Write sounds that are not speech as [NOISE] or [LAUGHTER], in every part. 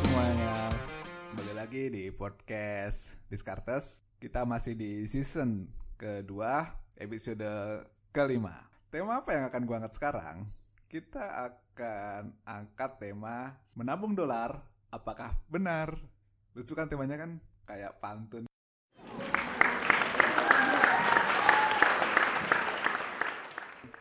Semuanya, kembali lagi di podcast Discartes. Kita masih di season kedua, episode kelima. Tema apa yang akan gue angkat sekarang? Kita akan angkat tema menabung dolar. Apakah benar? Lucu kan temanya kan kayak pantun.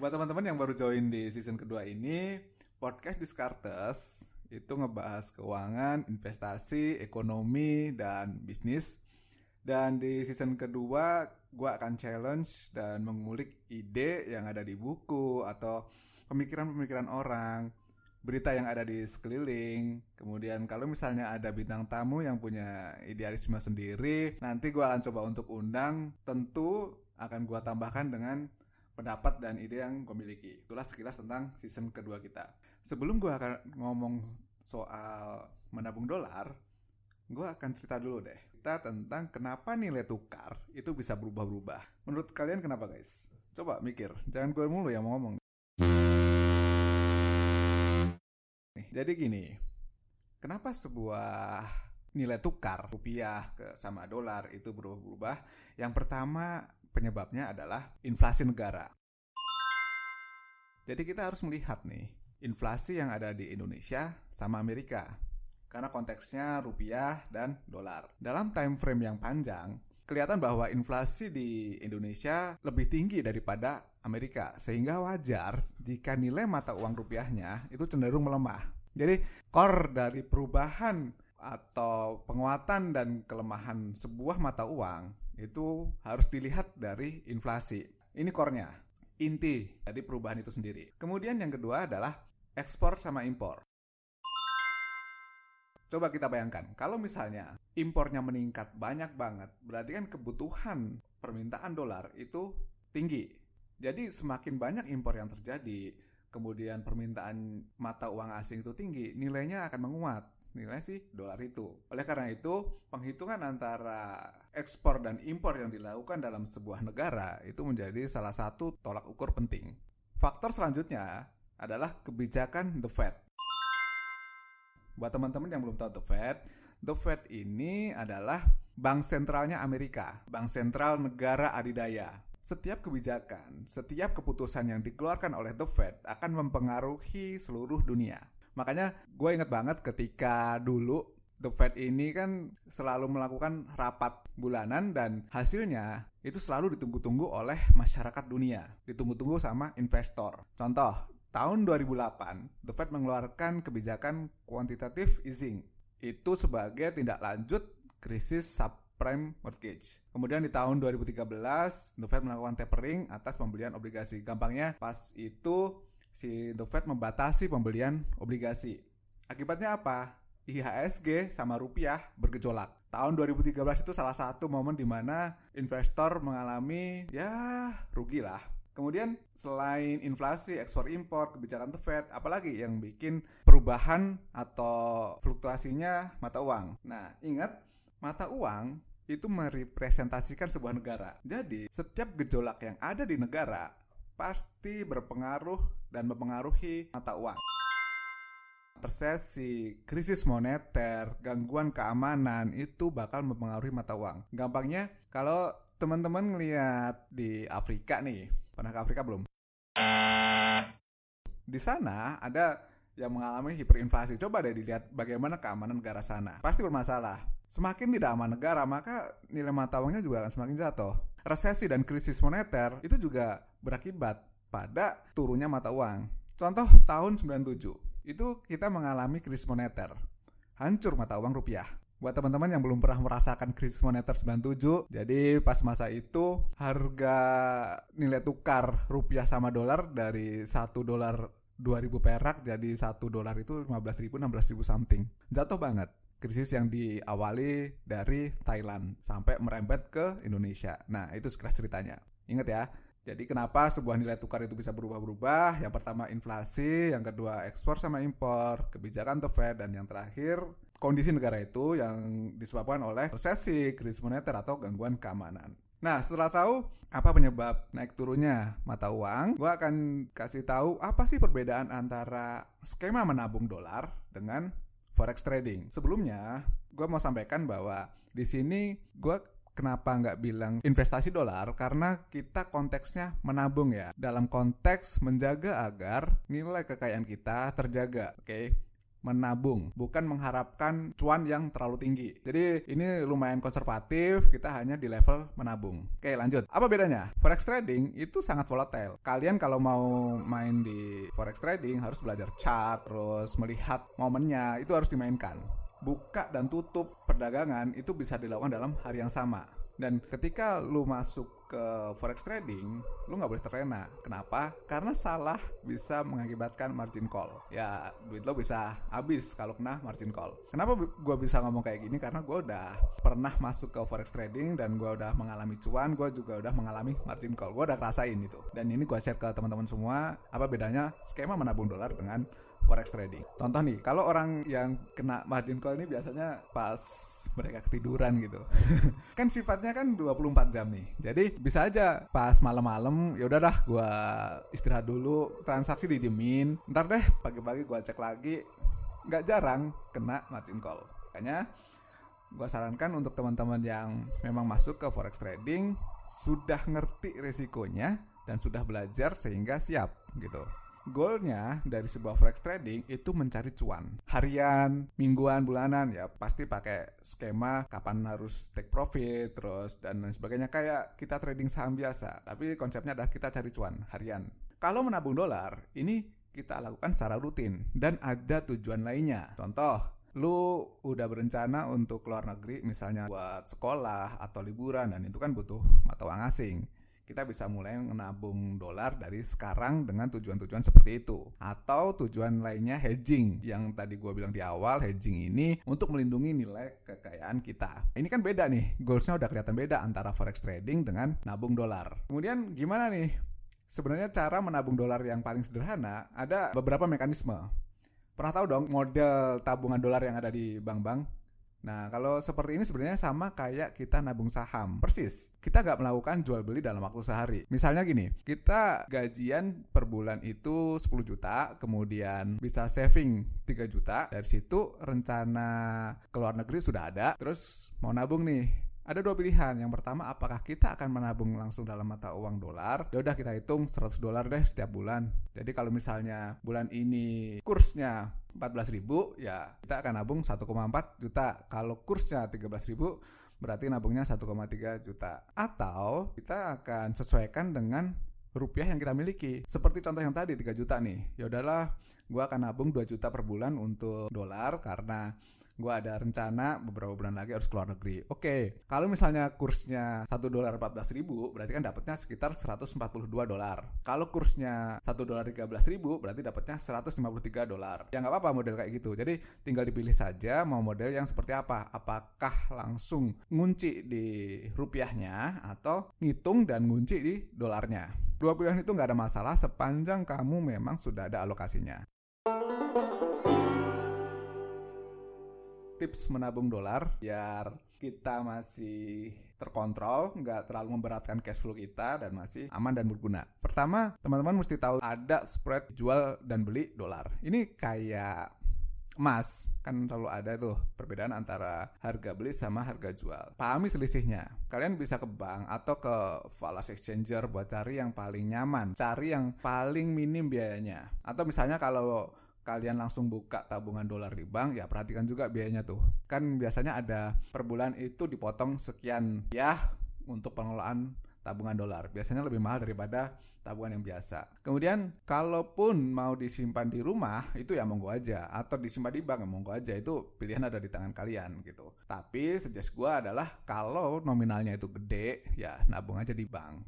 Buat teman-teman yang baru join di season kedua ini, podcast Discartes itu ngebahas keuangan, investasi, ekonomi, dan bisnis. Dan di season kedua, gue akan challenge dan mengulik ide yang ada di buku atau pemikiran-pemikiran orang, berita yang ada di sekeliling. Kemudian kalau misalnya ada bintang tamu yang punya idealisme sendiri, nanti gue akan coba untuk undang. Tentu akan gue tambahkan dengan pendapat dan ide yang gue miliki. Itulah sekilas tentang season kedua kita. Sebelum gue akan ngomong soal menabung dolar, gue akan cerita dulu deh. Kita tentang kenapa nilai tukar itu bisa berubah-berubah. Menurut kalian kenapa guys? Coba mikir, jangan gue mulu yang mau ngomong. Nih, jadi gini, kenapa sebuah nilai tukar rupiah ke sama dolar itu berubah-berubah? Yang pertama penyebabnya adalah inflasi negara. Jadi kita harus melihat nih, inflasi yang ada di Indonesia sama Amerika. Karena konteksnya rupiah dan dolar. Dalam time frame yang panjang, kelihatan bahwa inflasi di Indonesia lebih tinggi daripada Amerika. Sehingga wajar jika nilai mata uang rupiahnya itu cenderung melemah. Jadi core dari perubahan atau penguatan dan kelemahan sebuah mata uang itu harus dilihat dari inflasi. Ini core-nya, inti dari perubahan itu sendiri. Kemudian yang kedua adalah ekspor sama impor. Coba kita bayangkan, kalau misalnya impornya meningkat banyak banget, berarti kan kebutuhan permintaan dolar itu tinggi. Jadi semakin banyak impor yang terjadi, kemudian permintaan mata uang asing itu tinggi, nilainya akan menguat. Nilai sih dolar itu. Oleh karena itu, penghitungan antara ekspor dan impor yang dilakukan dalam sebuah negara itu menjadi salah satu tolak ukur penting. Faktor selanjutnya adalah kebijakan The Fed. Buat teman-teman yang belum tahu The Fed, The Fed ini adalah bank sentralnya Amerika, bank sentral negara adidaya. Setiap kebijakan, setiap keputusan yang dikeluarkan oleh The Fed akan mempengaruhi seluruh dunia. Makanya gue inget banget ketika dulu The Fed ini kan selalu melakukan rapat bulanan dan hasilnya itu selalu ditunggu-tunggu oleh masyarakat dunia, ditunggu-tunggu sama investor. Contoh, tahun 2008, The Fed mengeluarkan kebijakan quantitative easing. Itu sebagai tindak lanjut krisis subprime mortgage. Kemudian di tahun 2013, The Fed melakukan tapering atas pembelian obligasi. Gampangnya, pas itu si The Fed membatasi pembelian obligasi. Akibatnya apa? IHSG sama rupiah bergejolak. Tahun 2013 itu salah satu momen di mana investor mengalami ya rugi lah. Kemudian selain inflasi, ekspor impor, kebijakan The Fed, apalagi yang bikin perubahan atau fluktuasinya mata uang. Nah, ingat mata uang itu merepresentasikan sebuah negara. Jadi, setiap gejolak yang ada di negara pasti berpengaruh dan mempengaruhi mata uang. Resesi, krisis moneter, gangguan keamanan itu bakal mempengaruhi mata uang. Gampangnya, kalau teman-teman ngeliat di Afrika nih, pernah ke Afrika belum? Di sana ada yang mengalami hiperinflasi. Coba deh dilihat bagaimana keamanan negara sana. Pasti bermasalah. Semakin tidak aman negara, maka nilai mata uangnya juga akan semakin jatuh. Resesi dan krisis moneter itu juga berakibat pada turunnya mata uang. Contoh tahun 97 itu kita mengalami krisis moneter. Hancur mata uang rupiah. Buat teman-teman yang belum pernah merasakan krisis moneter 97, jadi pas masa itu harga nilai tukar rupiah sama dolar dari 1 dolar 2000 perak jadi 1 dolar itu 15.000 16.000 something. Jatuh banget. Krisis yang diawali dari Thailand sampai merembet ke Indonesia. Nah, itu sekelas ceritanya. Ingat ya, jadi kenapa sebuah nilai tukar itu bisa berubah-berubah? Yang pertama inflasi, yang kedua ekspor sama impor, kebijakan The Fed, dan yang terakhir kondisi negara itu yang disebabkan oleh resesi, krisis moneter atau gangguan keamanan. Nah, setelah tahu apa penyebab naik turunnya mata uang, gue akan kasih tahu apa sih perbedaan antara skema menabung dolar dengan forex trading. Sebelumnya, gue mau sampaikan bahwa di sini gue Kenapa nggak bilang investasi dolar? Karena kita konteksnya menabung ya. Dalam konteks menjaga agar nilai kekayaan kita terjaga. Oke. Okay? Menabung, bukan mengharapkan cuan yang terlalu tinggi. Jadi ini lumayan konservatif, kita hanya di level menabung. Oke, lanjut. Apa bedanya? Forex trading itu sangat volatile. Kalian kalau mau main di forex trading harus belajar chart, terus melihat momennya, itu harus dimainkan buka dan tutup perdagangan itu bisa dilakukan dalam hari yang sama. Dan ketika lu masuk ke forex trading, lu nggak boleh terlena. Kenapa? Karena salah bisa mengakibatkan margin call. Ya, duit lo bisa habis kalau kena margin call. Kenapa gue bisa ngomong kayak gini? Karena gue udah pernah masuk ke forex trading dan gue udah mengalami cuan, gue juga udah mengalami margin call. Gue udah ngerasain itu. Dan ini gue share ke teman-teman semua apa bedanya skema menabung dolar dengan forex trading. Contoh nih, kalau orang yang kena margin call ini biasanya pas mereka ketiduran gitu. [LAUGHS] kan sifatnya kan 24 jam nih. Jadi bisa aja pas malam-malam ya udah dah gua istirahat dulu, transaksi didiemin. Ntar deh pagi-pagi gua cek lagi. Nggak jarang kena margin call. Makanya gua sarankan untuk teman-teman yang memang masuk ke forex trading sudah ngerti resikonya dan sudah belajar sehingga siap gitu. Goalnya dari sebuah forex trading itu mencari cuan harian, mingguan, bulanan ya pasti pakai skema kapan harus take profit terus dan lain sebagainya kayak kita trading saham biasa tapi konsepnya adalah kita cari cuan harian. Kalau menabung dolar ini kita lakukan secara rutin dan ada tujuan lainnya. Contoh, lu udah berencana untuk keluar negeri misalnya buat sekolah atau liburan dan itu kan butuh mata uang asing kita bisa mulai menabung dolar dari sekarang dengan tujuan-tujuan seperti itu. Atau tujuan lainnya hedging yang tadi gue bilang di awal hedging ini untuk melindungi nilai kekayaan kita. Ini kan beda nih, goalsnya udah kelihatan beda antara forex trading dengan nabung dolar. Kemudian gimana nih? Sebenarnya cara menabung dolar yang paling sederhana ada beberapa mekanisme. Pernah tahu dong model tabungan dolar yang ada di bank-bank? Nah, kalau seperti ini sebenarnya sama kayak kita nabung saham. Persis. Kita nggak melakukan jual beli dalam waktu sehari. Misalnya gini, kita gajian per bulan itu 10 juta, kemudian bisa saving 3 juta. Dari situ rencana ke luar negeri sudah ada, terus mau nabung nih ada dua pilihan. Yang pertama, apakah kita akan menabung langsung dalam mata uang dolar? Ya udah kita hitung 100 dolar deh setiap bulan. Jadi kalau misalnya bulan ini kursnya 14.000 ya kita akan nabung 1,4 juta. Kalau kursnya 13.000 berarti nabungnya 1,3 juta. Atau kita akan sesuaikan dengan rupiah yang kita miliki. Seperti contoh yang tadi 3 juta nih. Ya udahlah, gua akan nabung 2 juta per bulan untuk dolar karena gue ada rencana beberapa bulan lagi harus keluar negeri. Oke, okay. kalau misalnya kursnya satu dolar belas ribu, berarti kan dapatnya sekitar 142 dolar. Kalau kursnya satu dolar belas ribu, berarti dapatnya 153 dolar. Ya nggak apa-apa model kayak gitu. Jadi tinggal dipilih saja mau model yang seperti apa. Apakah langsung ngunci di rupiahnya atau ngitung dan ngunci di dolarnya. Dua pilihan itu nggak ada masalah sepanjang kamu memang sudah ada alokasinya. Tips menabung dolar biar kita masih terkontrol, nggak terlalu memberatkan cash flow kita dan masih aman dan berguna. Pertama, teman-teman mesti tahu ada spread jual dan beli dolar. Ini kayak emas kan selalu ada tuh perbedaan antara harga beli sama harga jual. Pahami selisihnya. Kalian bisa ke bank atau ke falas exchanger buat cari yang paling nyaman, cari yang paling minim biayanya. Atau misalnya kalau kalian langsung buka tabungan dolar di bank ya perhatikan juga biayanya tuh. Kan biasanya ada per bulan itu dipotong sekian ya untuk pengelolaan tabungan dolar. Biasanya lebih mahal daripada tabungan yang biasa. Kemudian kalaupun mau disimpan di rumah itu ya monggo aja. Atau disimpan di bank ya monggo aja. Itu pilihan ada di tangan kalian gitu. Tapi suggest gue adalah kalau nominalnya itu gede ya nabung aja di bank.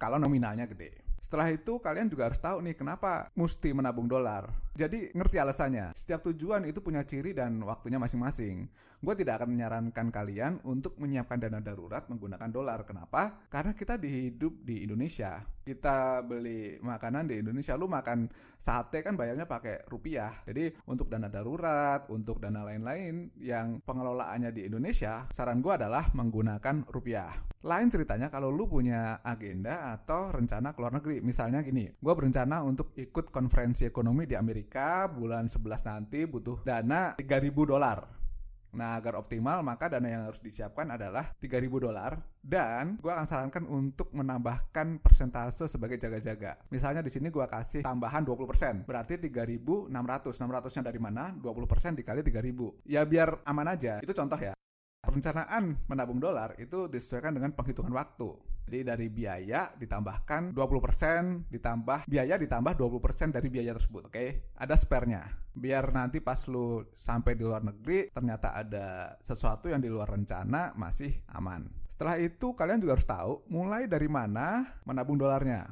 Kalau nominalnya gede setelah itu kalian juga harus tahu nih kenapa mesti menabung dolar. Jadi ngerti alasannya. Setiap tujuan itu punya ciri dan waktunya masing-masing. Gue tidak akan menyarankan kalian untuk menyiapkan dana darurat menggunakan dolar. Kenapa? Karena kita hidup di Indonesia. Kita beli makanan di Indonesia. Lu makan sate kan bayarnya pakai rupiah. Jadi untuk dana darurat, untuk dana lain-lain yang pengelolaannya di Indonesia, saran gue adalah menggunakan rupiah. Lain ceritanya kalau lu punya agenda atau rencana keluar negeri. Misalnya gini, gue berencana untuk ikut konferensi ekonomi di Amerika Amerika bulan 11 nanti butuh dana 3000 dolar. Nah, agar optimal maka dana yang harus disiapkan adalah 3000 dolar dan gue akan sarankan untuk menambahkan persentase sebagai jaga-jaga. Misalnya di sini gue kasih tambahan 20%, berarti 3600. 600-nya dari mana? 20% dikali 3000. Ya biar aman aja. Itu contoh ya. Perencanaan menabung dolar itu disesuaikan dengan penghitungan waktu. Jadi dari biaya ditambahkan 20% ditambah biaya ditambah 20% dari biaya tersebut. Oke, ada spare-nya. Biar nanti pas lu sampai di luar negeri ternyata ada sesuatu yang di luar rencana masih aman. Setelah itu kalian juga harus tahu mulai dari mana menabung dolarnya.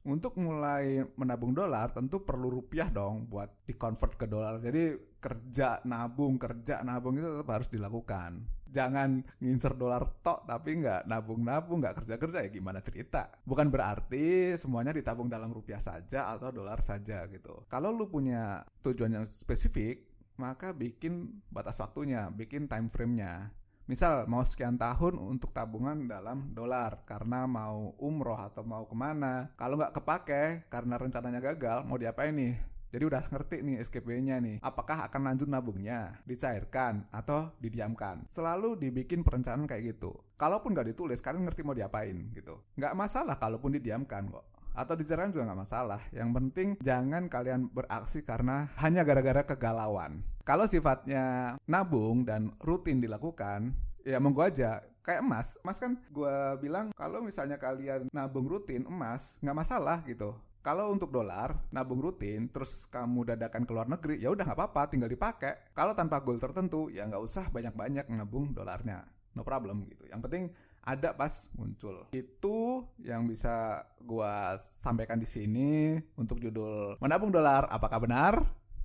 Untuk mulai menabung dolar tentu perlu rupiah dong buat dikonvert ke dolar. Jadi kerja nabung kerja nabung itu tetap harus dilakukan. Jangan ngincer dolar tok tapi nggak nabung-nabung nggak kerja-kerja ya gimana cerita? Bukan berarti semuanya ditabung dalam rupiah saja atau dolar saja gitu. Kalau lu punya tujuan yang spesifik maka bikin batas waktunya bikin time frame-nya Misal mau sekian tahun untuk tabungan dalam dolar karena mau umroh atau mau ke mana. Kalau nggak kepake karena rencananya gagal, mau diapain nih? Jadi udah ngerti nih SKP-nya nih. Apakah akan lanjut nabungnya, dicairkan, atau didiamkan. Selalu dibikin perencanaan kayak gitu. Kalaupun nggak ditulis, kalian ngerti mau diapain gitu. Nggak masalah kalaupun didiamkan kok atau dicairkan juga nggak masalah. Yang penting jangan kalian beraksi karena hanya gara-gara kegalauan. Kalau sifatnya nabung dan rutin dilakukan, ya monggo aja. Kayak emas, emas kan gue bilang kalau misalnya kalian nabung rutin emas nggak masalah gitu kalau untuk dolar nabung rutin terus kamu dadakan ke luar negeri ya udah nggak apa-apa tinggal dipakai. Kalau tanpa goal tertentu ya nggak usah banyak-banyak nabung dolarnya. No problem gitu. Yang penting ada pas muncul. Itu yang bisa gua sampaikan di sini untuk judul menabung dolar apakah benar?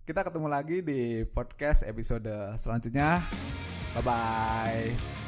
Kita ketemu lagi di podcast episode selanjutnya. Bye bye.